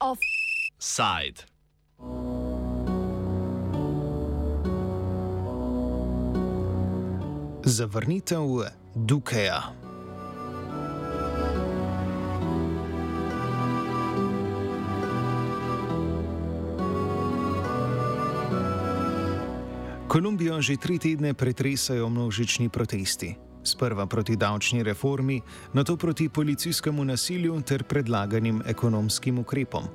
Offside. Zavrnitev Dukeja. Kolumbijo že tri tedne pretresajo množični protesti. Sprva proti davčni reformi, nato proti policijskemu nasilju ter predlaganim ekonomskim ukrepom.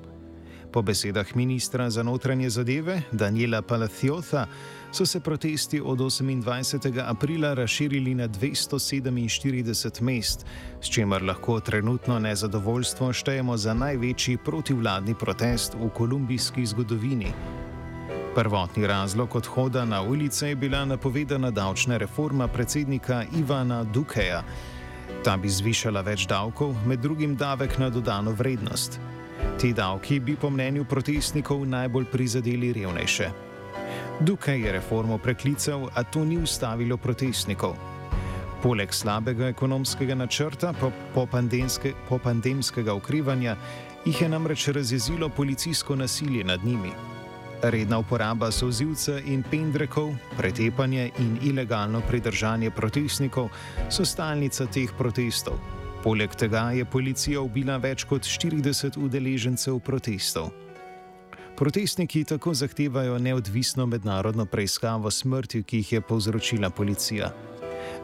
Po besedah ministra za notranje zadeve Daniela Palaciotha so se protesti od 28. aprila razširili na 247 mest, s čimer lahko trenutno nezadovoljstvo štejemo za največji protivladni protest v kolumbijski zgodovini. Prvotni razlog odhoda na ulice je bila napovedana davčna reforma predsednika Ivana Dukeja. Ta bi zvišala več davkov, med drugim davek na dodano vrednost. Ti davki bi po mnenju protestnikov najbolj prizadeli revnejše. Dukej je reformo preklical, a to ni ustavilo protestnikov. Poleg slabega ekonomskega načrta po, po, pandemske, po pandemskega okrivanja jih je namreč razjezilo policijsko nasilje nad njimi. Redna uporaba sozivca in pendrekov, pretepanje in ilegalno pridržanje protestnikov so stalnica teh protestov. Poleg tega je policija ubila več kot 40 udeležencev protestov. Protestniki tako zahtevajo neodvisno mednarodno preiskavo smrti, ki jih je povzročila policija.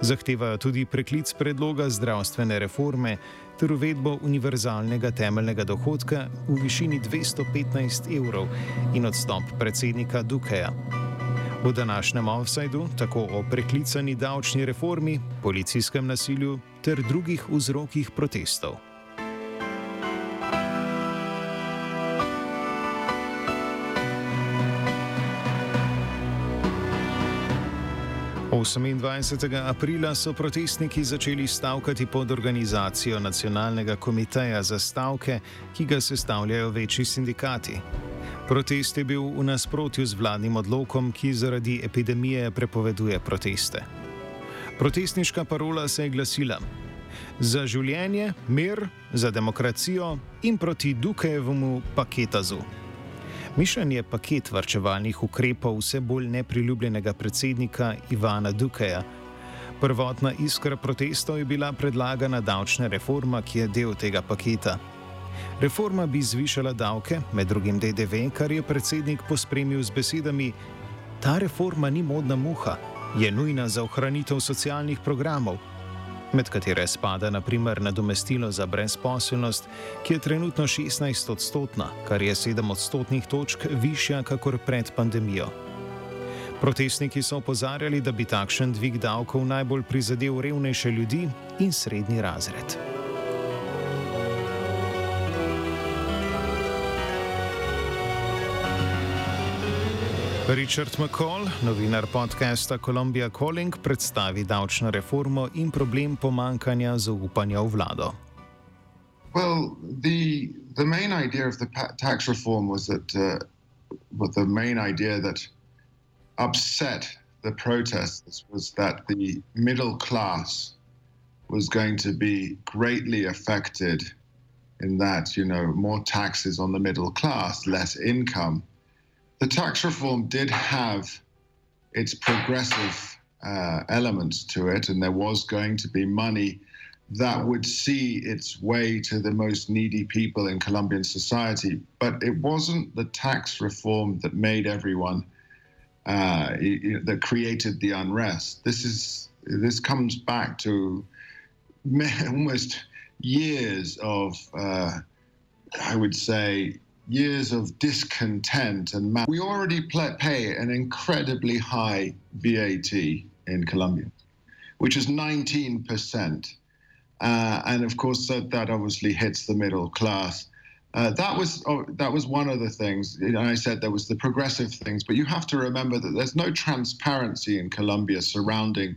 Zahtevajo tudi preklic predloga zdravstvene reforme ter uvedbo univerzalnega temeljnega dohodka v višini 215 evrov in odstop predsednika Dukeja. V današnjem offsajdu tako o preklicani davčni reformi, policijskem nasilju ter drugih vzrokih protestov. 28. aprila so protestniki začeli stavkati pod organizacijo Nacionalnega komiteja za stavke, ki ga sestavljajo večji sindikati. Protest je bil v nasprotju z vladnim odlokom, ki zaradi epidemije prepoveduje proteste. Protestniška parola se je glasila: Za življenje, mir, za demokracijo in proti Dukejevemu paketazu. Mišljen je paket varčevalnih ukrepov vse bolj nepriljubljenega predsednika Ivana Dukeja. Prvotna iskra protestov je bila predlagana davčna reforma, ki je del tega paketa. Reforma bi zvišala davke, med drugim DDV, kar je predsednik pospremil z besedami: Ta reforma ni modna muha, je nujna za ohranitev socialnih programov med katere spada naprimer nadomestilo za brezposelnost, ki je trenutno 16 odstotna, kar je 7 odstotnih točk višja kakor pred pandemijo. Protestniki so opozarjali, da bi takšen dvig davkov najbolj prizadel revnejše ljudi in srednji razred. Richard McCall, novinar podcasta Columbia Calling, predstavi davčno reformo in problem pomankanja zaupanja v vlado. Well, the the main idea of the tax reform was that, uh, but the main idea that upset the protests was that the middle class was going to be greatly affected. In that, you know, more taxes on the middle class, less income the tax reform did have its progressive uh, elements to it, and there was going to be money that would see its way to the most needy people in Colombian society. But it wasn't the tax reform that made everyone uh, that created the unrest. This is this comes back to almost years of, uh, I would say, years of discontent and we already pay an incredibly high VAT in Colombia, which is 19%. Uh, and of course, that, that obviously hits the middle class. Uh, that was oh, that was one of the things. You know, I said there was the progressive things, but you have to remember that there's no transparency in Colombia surrounding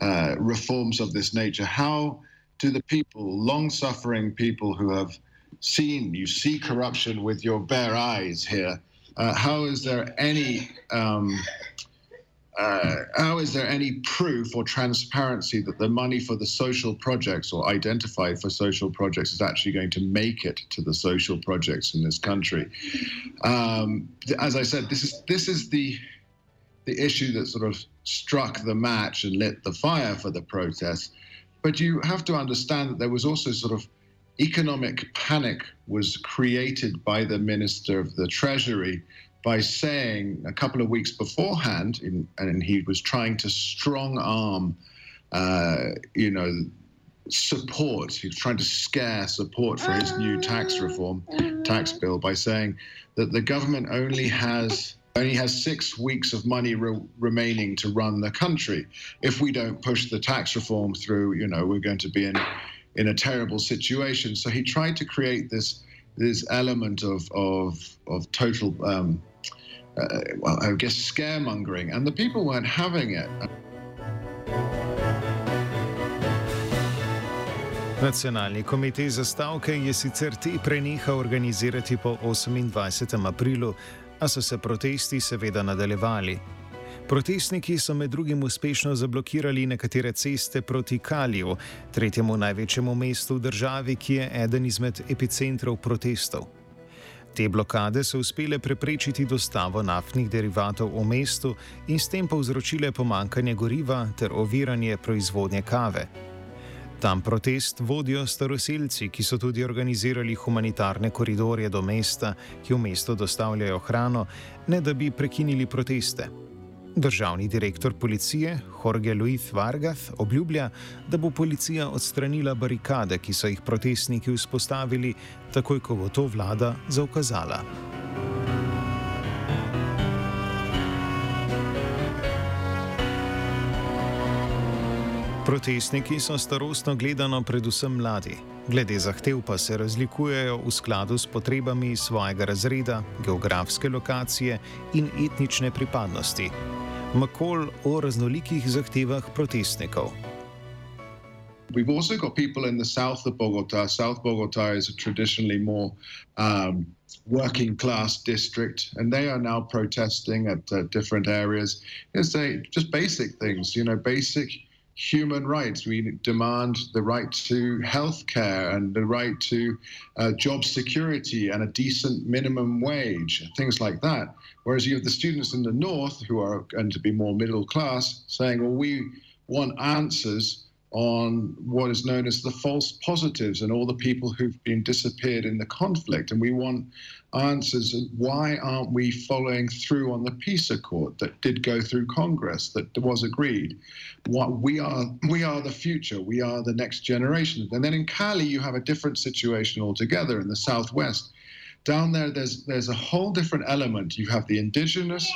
uh, reforms of this nature. How do the people, long-suffering people who have seen, you see corruption with your bare eyes here. Uh, how is there any um, uh, how is there any proof or transparency that the money for the social projects or identified for social projects is actually going to make it to the social projects in this country? Um, as I said, this is this is the the issue that sort of struck the match and lit the fire for the protests. But you have to understand that there was also sort of economic panic was created by the minister of the treasury by saying a couple of weeks beforehand, in, and he was trying to strong arm, uh, you know, support. He was trying to scare support for his new tax reform, tax bill, by saying that the government only has only has six weeks of money re- remaining to run the country. If we don't push the tax reform through, you know, we're going to be in in a terrible situation. So he tried to create this this element of of of total um, uh, well, I guess, scaremongering, and the people weren't having it. Nacionalni komitej za stavke je sicer te prenehal organizirati po 28. aprilu, a so se protesti seveda nadaljevali. Protestniki so med drugim uspešno zablokirali nekatere ceste proti Kaliju, tretjemu največjemu mestu v državi, ki je eden izmed epicentrov protestov. Te blokade so uspele preprečiti dostavo naftnih derivatov v mestu in s tem povzročile pomankanje goriva ter oviranje proizvodnje kave. Tam protest vodijo staroseljci, ki so tudi organizirali humanitarne koridorje do mesta, ki v mesto dostavljajo hrano, ne da bi prekinili proteste. Državni direktor policije Jorge Luis Vargas obljublja, da bo policija odstranila barikade, ki so jih protestniki vzpostavili, takoj ko bo to vlada zaukazala. Protestniki so starostno gledano predvsem mladi, glede zahtev pa se razlikujejo v skladu s potrebami svojega razreda, geografske lokacije in etnične pripadnosti. McCall o raznolikih zahtevah protestnikov. We've also got people in the south of Bogota. South Bogota is a traditionally more um, working class district, and they are now protesting at uh, different areas. It's just basic things, you know, basic human rights. We demand the right to health care and the right to uh, job security and a decent minimum wage, things like that. Whereas you have the students in the north who are going to be more middle class saying, well, we want answers on what is known as the false positives and all the people who've been disappeared in the conflict. And we want answers why aren't we following through on the peace accord that did go through Congress that was agreed? What we are we are the future, we are the next generation. And then in Cali you have a different situation altogether in the southwest down there, there's there's a whole different element. You have the indigenous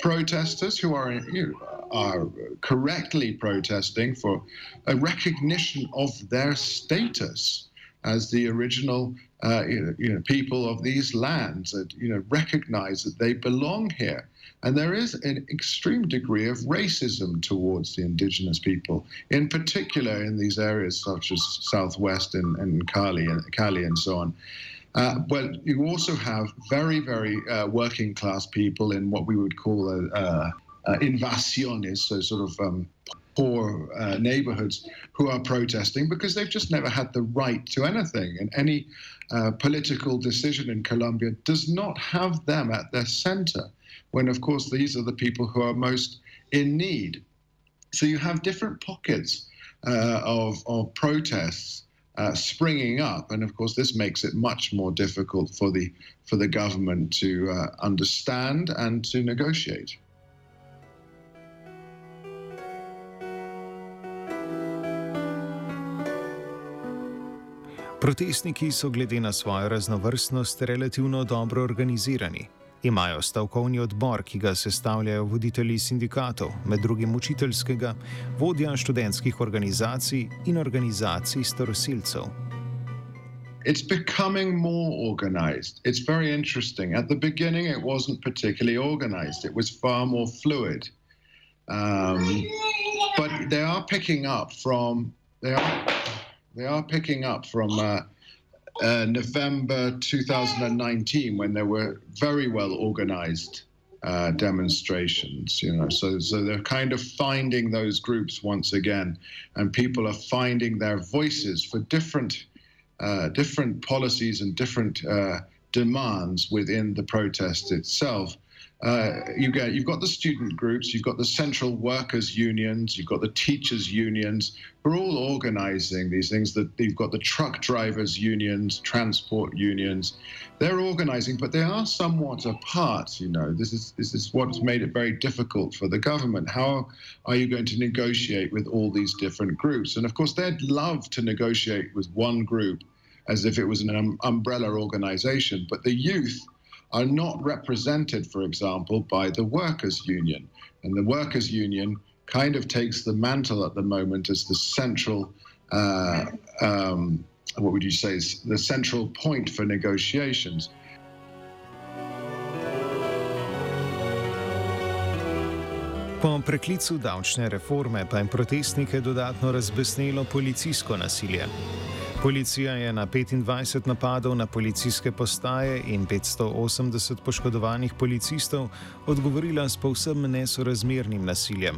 protesters who are you know, are correctly protesting for a recognition of their status as the original uh, you know, people of these lands that you know recognize that they belong here. And there is an extreme degree of racism towards the indigenous people, in particular in these areas such as Southwest and, and Cali and Cali and so on. Uh, well, you also have very, very uh, working class people in what we would call a, a, a invasiones, so sort of um, poor uh, neighborhoods who are protesting because they've just never had the right to anything. And any uh, political decision in Colombia does not have them at their center, when, of course, these are the people who are most in need. So you have different pockets uh, of, of protests uh, springing up, and of course, this makes it much more difficult for the for the government to uh, understand and to negotiate. Protestniki so glede na svojo raznovrstnost relativno dobro organizirani. Imajo stavkovni odbor, ki ga sestavljajo voditelji sindikatov, med drugim učiteljskega, vodja študentskih organizacij in organizacij staroseljcev. It's becoming more organized. It's very interesting. At the beginning, it wasn't particularly organized, it was far more fluid. Um, but they are picking up from, they are, they are picking up from. Uh, uh, November 2019 when there were very well organized uh, demonstrations. You know, so so they're kind of finding those groups once again, and people are finding their voices for different uh, different policies and different uh, demands within the protest itself. Uh, you get you've got the student groups, you've got the central workers unions, you've got the teachers unions, who are all organising these things. That you've got the truck drivers unions, transport unions, they're organising, but they are somewhat apart. You know, this is this is what's made it very difficult for the government. How are you going to negotiate with all these different groups? And of course, they'd love to negotiate with one group as if it was an um, umbrella organisation, but the youth are not represented, for example, by the workers' union. And the workers' union kind of takes the mantle at the moment as the central, uh, um, what would you say, is the central point for negotiations. Po preklicu davčne reforme pa je protestnike dodatno razbesnelo policijsko nasilje. Policija je na 25 napadov na policijske postaje in 580 poškodovanih policistov odgovorila s povsem nesorazmernim nasiljem.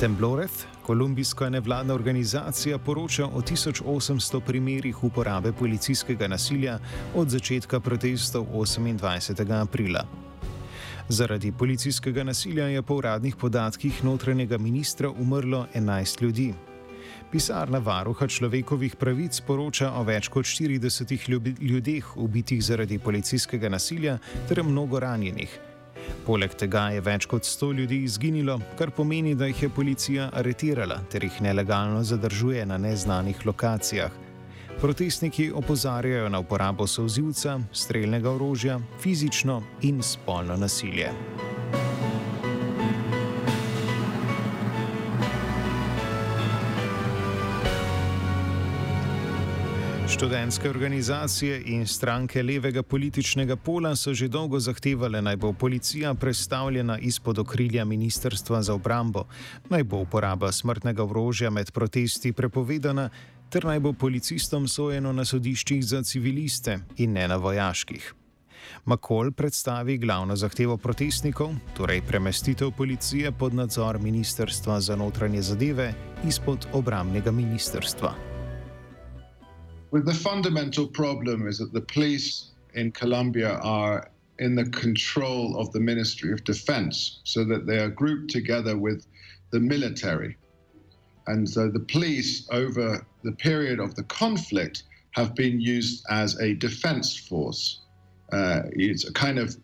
Tembloreth, kolumbijska nevladna organizacija, poroča o 1800 primerih uporabe policijskega nasilja od začetka protestov 28. aprila. Zaradi policijskega nasilja je po uradnih podatkih notranjega ministra umrlo 11 ljudi, Pisarna varuha človekovih pravic poroča o več kot 40 ljudeh ubitih zaradi policijskega nasilja ter mnogo ranjenih. Poleg tega je več kot 100 ljudi izginilo, kar pomeni, da jih je policija aretirala ter jih nelegalno zadržuje na neznanih lokacijah. Protestniki opozarjajo na uporabo sozivca, streljnega orožja, fizično in spolno nasilje. Študentske organizacije in stranke levega političnega pola so že dolgo zahtevali, naj bo policija predstavljena izpod okrilja Ministrstva za obrambo, naj bo uporaba smrtnega orožja med protesti prepovedana, ter naj bo policistom sojeno na sodiščih za civiliste in ne na vojaških. Makol predstavi glavno zahtevo protestnikov, torej premestitev policije pod nadzor Ministrstva za notranje zadeve izpod obramnega ministrstva. Well, the fundamental problem is that the police in Colombia are in the control of the Ministry of Defense, so that they are grouped together with the military. And so the police, over the period of the conflict, have been used as a defense force. Uh, it's a kind of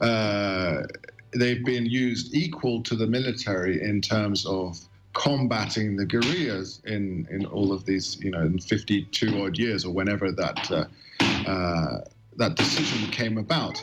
uh, they've been used equal to the military in terms of combating the guerrillas in, in all of these, you know, in 52 odd years or whenever that uh, uh, that decision came about.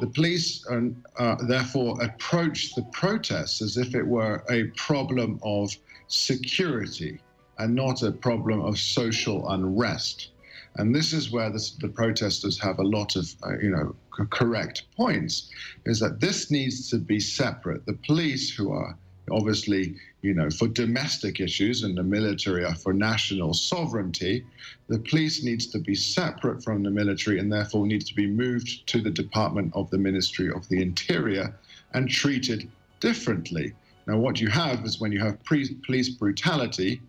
The police are, uh, therefore approached the protests as if it were a problem of security and not a problem of social unrest. And this is where this, the protesters have a lot of, uh, you know, correct points, is that this needs to be separate. The police, who are obviously, you know, for domestic issues and the military are for national sovereignty, the police needs to be separate from the military and therefore needs to be moved to the Department of the Ministry of the Interior and treated differently. Now, what you have is when you have police brutality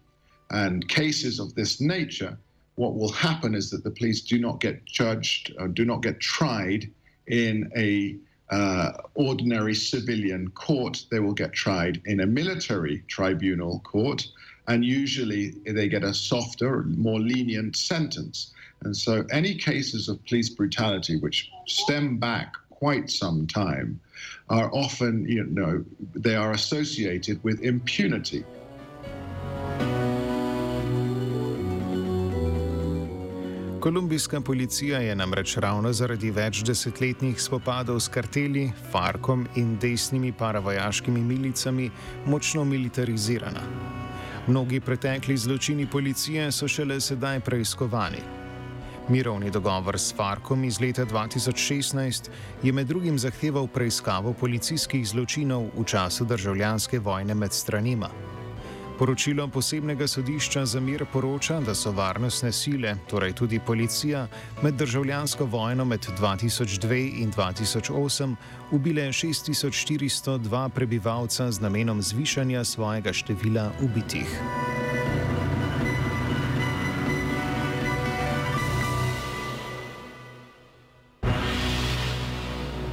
and cases of this nature, what will happen is that the police do not get judged, or do not get tried in a uh, ordinary civilian court, they will get tried in a military tribunal court, and usually they get a softer, more lenient sentence. And so, any cases of police brutality which stem back quite some time are often, you know, they are associated with impunity. Kolumbijska policija je namreč ravno zaradi več desetletnih spopadov s karteli, Farkom in desnimi paravojaškimi milicami močno militarizirana. Mnogi pretekli zločini policije so šele sedaj preiskovani. Mirovni dogovor s Farkom iz leta 2016 je med drugim zahteval preiskavo policijskih zločinov v času državljanske vojne med stranima. Poročilo posebnega sodišča za mir poroča, da so varnostne sile, torej tudi policija, med državljansko vojno med 2002 in 2008 ubile 6402 prebivalca z namenom zvišanja svojega števila ubitih.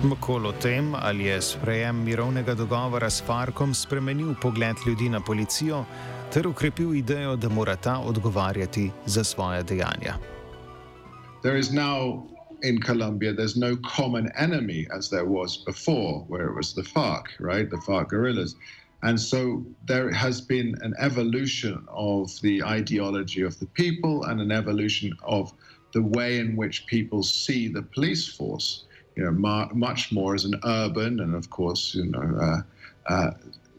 McCall o tem, ali je sprejem mirovnega dogovora s Farkom spremenil pogled ljudi na policijo ter ukrepil idejo, da mora ta odgovarjati za svoje dejanja. In Colombia, there's no common enemy as there was before, where it was the FARC, right? The FARC guerrillas. And so there has been an evolution of the ideology of the people and an evolution of the way in which people see the police force you know, much more as an urban and, of course, you know, uh, uh,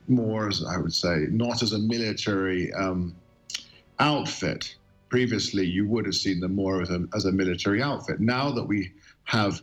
more as I would say, not as a military um, outfit. Previously, you would have seen them more as a, as a military outfit. Now that we have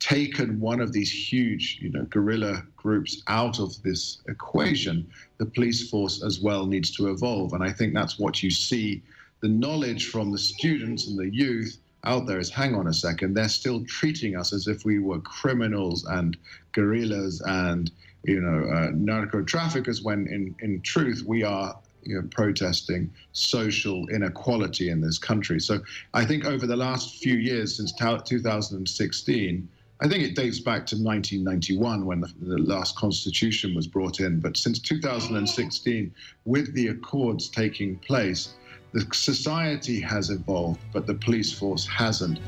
taken one of these huge, you know, guerrilla groups out of this equation, the police force as well needs to evolve. And I think that's what you see the knowledge from the students and the youth out there is hang on a second, they're still treating us as if we were criminals and guerrillas and you know uh, narco traffickers when in, in truth we are you know, protesting social inequality in this country. So I think over the last few years since 2016, I think it dates back to 1991 when the, the, last constitution was brought in. But since 2016, with the accords taking place, The society has evolved, but the police force hasn't.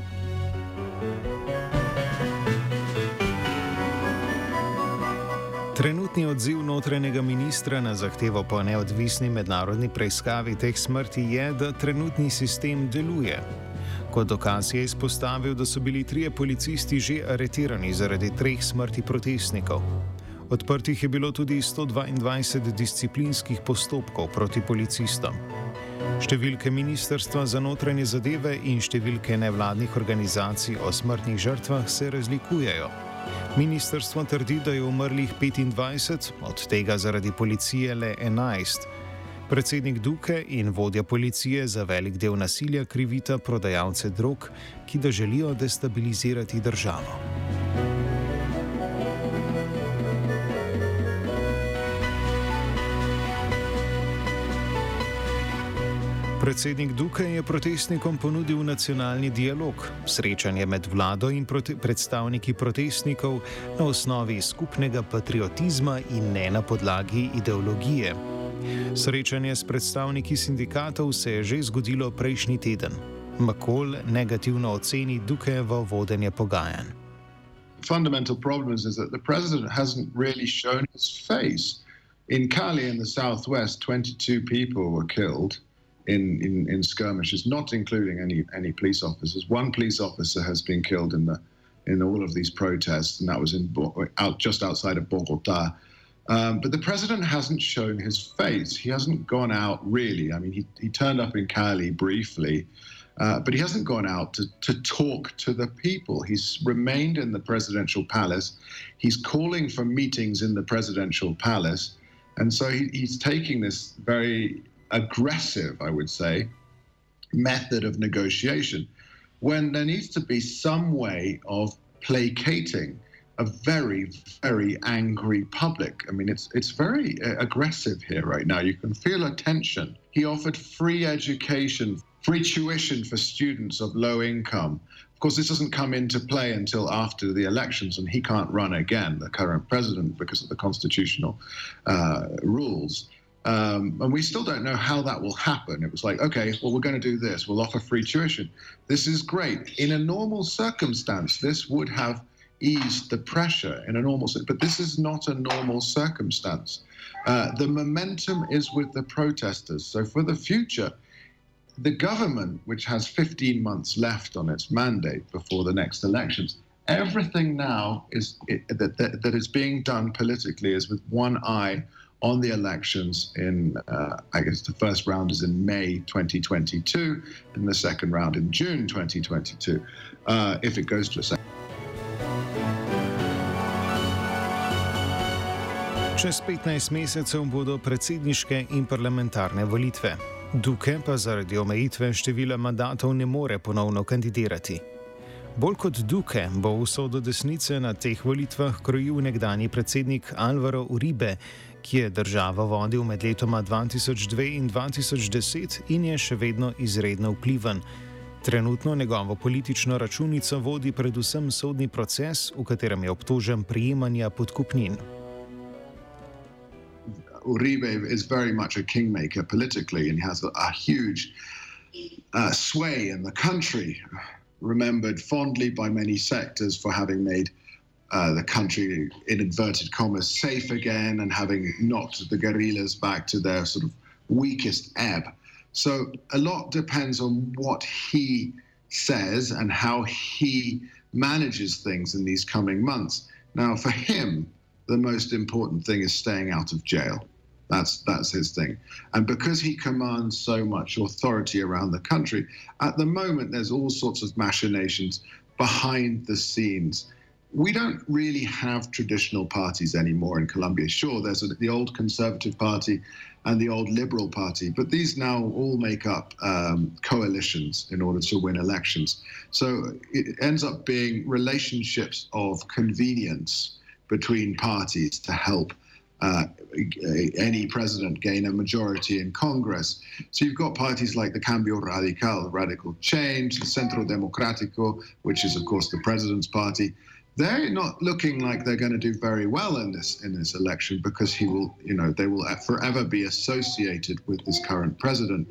Trenutni odziv notranjega ministra na zahtevo po neodvisni mednarodni preiskavi teh smrti je, da trenutni sistem deluje. Kot dokaz je izpostavil, da so bili trije policisti že aretirani zaradi treh smrti protestnikov. Odprtih je bilo tudi 122 disciplinskih postopkov proti policistom. Številke Ministrstva za notranje zadeve in številke nevladnih organizacij o smrtnih žrtvah se razlikujejo. Ministrstvo trdi, da je umrlih 25, od tega zaradi policije le 11. Predsednik Duke in vodja policije za velik del nasilja krivita prodajalce drog, ki da želijo destabilizirati državo. Predsednik Duke je protestnikom ponudil nacionalni dialog, srečanje med vlado in prote predstavniki protestnikov na osnovi skupnega patriotizma in ne na podlagi ideologije. Srečanje s predstavniki sindikatov se je že zgodilo prejšnji teden. Makol negativno oceni Dukejevo vodenje pogajanj. Fundamental problem is that the president hasn't really shown his face. In Cali, in the southwest, 22 people were killed. In, in, in skirmishes, not including any any police officers. One police officer has been killed in the in all of these protests, and that was in out just outside of Bogota. Um, but the president hasn't shown his face. He hasn't gone out really. I mean, he, he turned up in Cali briefly, uh, but he hasn't gone out to, to talk to the people. He's remained in the presidential palace. He's calling for meetings in the presidential palace. And so he, he's taking this very aggressive, I would say, method of negotiation when there needs to be some way of placating a very, very angry public. I mean, it's it's very uh, aggressive here right now. You can feel a tension. He offered free education, free tuition for students of low income. Of course, this doesn't come into play until after the elections, and he can't run again, the current president, because of the constitutional uh, rules. Um, and we still don't know how that will happen. It was like, okay, well, we're going to do this. We'll offer free tuition. This is great. In a normal circumstance, this would have eased the pressure in a normal, but this is not a normal circumstance. Uh, the momentum is with the protesters. So for the future, the government, which has 15 months left on its mandate before the next elections, everything now is it, that, that, that is being done politically is with one eye on the elections in, uh, I guess the first round is in May 2022, and the second round in June 2022, uh, if it goes to a second. Čez 15 mesecev bodo predsedniške in parlamentarne volitve. Duke pa zaradi omejitve števila mandatov ne more ponovno kandidirati. Bolj kot Duke bo usodo desnice na teh volitvah krojil nekdani predsednik Alvaro Uribe, ki je državo vodil med letoma 2002 in 2010 in je še vedno izredno vpliven. Trenutno njegovo politično računico vodi predvsem sodni proces, v katerem je obtožen prijemanja podkupnin. Uribe is very much a kingmaker politically and has a, a huge uh, sway in the country, remembered fondly by many sectors for having made uh, the country, in inverted commas, safe again and having knocked the guerrillas back to their sort of weakest ebb. So a lot depends on what he says and how he manages things in these coming months. Now, for him, the most important thing is staying out of jail. That's that's his thing. And because he commands so much authority around the country, at the moment there's all sorts of machinations behind the scenes. We don't really have traditional parties anymore in Colombia. Sure, there's the old Conservative Party and the old Liberal Party, but these now all make up um, coalitions in order to win elections. So it ends up being relationships of convenience between parties to help uh, any president gain a majority in Congress. So you've got parties like the Cambio Radical, Radical Change, the Centro Democrático, which is of course the president's party. They're not looking like they're going to do very well in this in this election because he will, you know, they will forever be associated with this current president,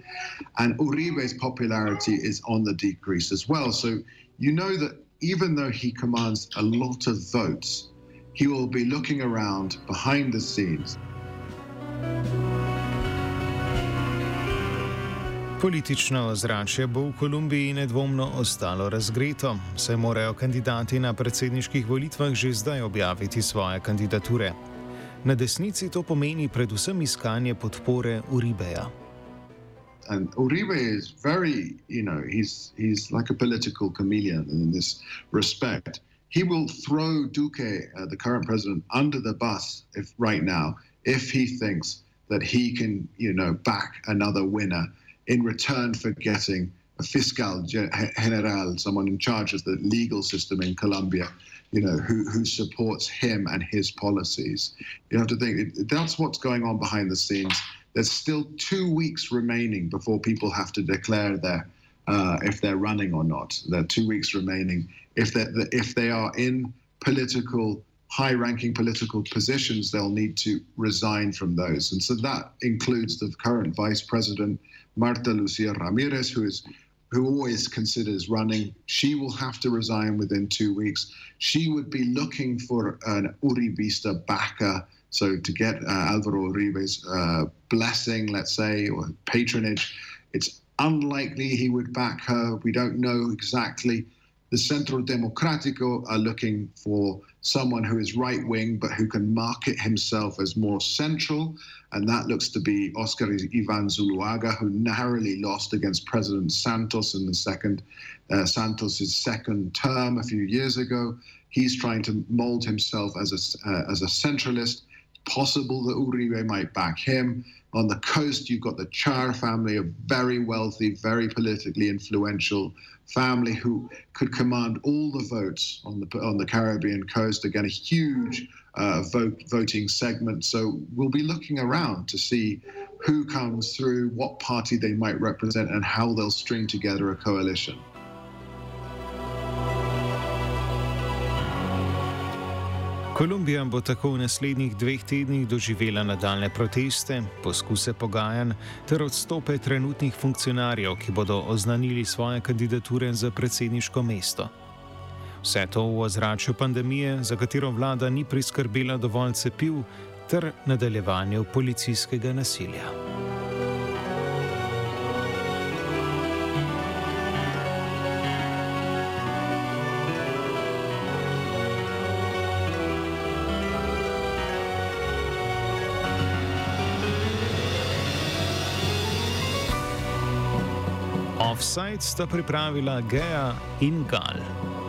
and Uribe's popularity is on the decrease as well. So you know that even though he commands a lot of votes, he will be looking around behind the scenes. Politično ozračje bo v Kolumbiji nedvomno ostalo razgreto, saj morajo kandidati na predsedniških volitvah že zdaj objaviti svoje kandidature. Na desnici to pomeni predvsem iskanje podpore Uribeja. And Uribe is very, you know, he's, he's like a political chameleon in this respect. he will throw Duque, uh, the current president, under the bus if right now if he thinks that he can, you know, back another winner in return for getting a fiscal general, someone in charge of the legal system in Colombia, you know, who, who supports him and his policies. You have to think that's what's going on behind the scenes. There's still two weeks remaining before people have to declare their uh, if they're running or not. There are two weeks remaining. If they if they are in political high-ranking political positions, they'll need to resign from those, and so that includes the current vice president Marta Lucia Ramirez, who is who always considers running. She will have to resign within two weeks. She would be looking for an Uribista backer. So to get uh, Alvaro Uribe's uh, blessing, let's say, or patronage, it's unlikely he would back her. We don't know exactly. The Centro Democrático are looking for someone who is right wing but who can market himself as more central. And that looks to be Oscar Ivan Zuluaga, who narrowly lost against President Santos in the second, uh, Santos's second term a few years ago. He's trying to mold himself as a, uh, as a centralist. Possible that Uribe might back him. On the coast, you've got the Char family, a very wealthy, very politically influential family who could command all the votes on the on the Caribbean coast. Again, a huge uh, vote voting segment. So we'll be looking around to see who comes through, what party they might represent, and how they'll string together a coalition. Kolumbija bo tako v naslednjih dveh tednih doživela nadaljne proteste, poskuse pogajanj ter odstope trenutnih funkcionarjev, ki bodo oznanili svoje kandidature za predsedniško mesto. Vse to v ozračju pandemije, za katero vlada ni priskrbela dovolj cepiv, ter nadaljevanju policijskega nasilja. Offside sta pripravila Gea in Gal.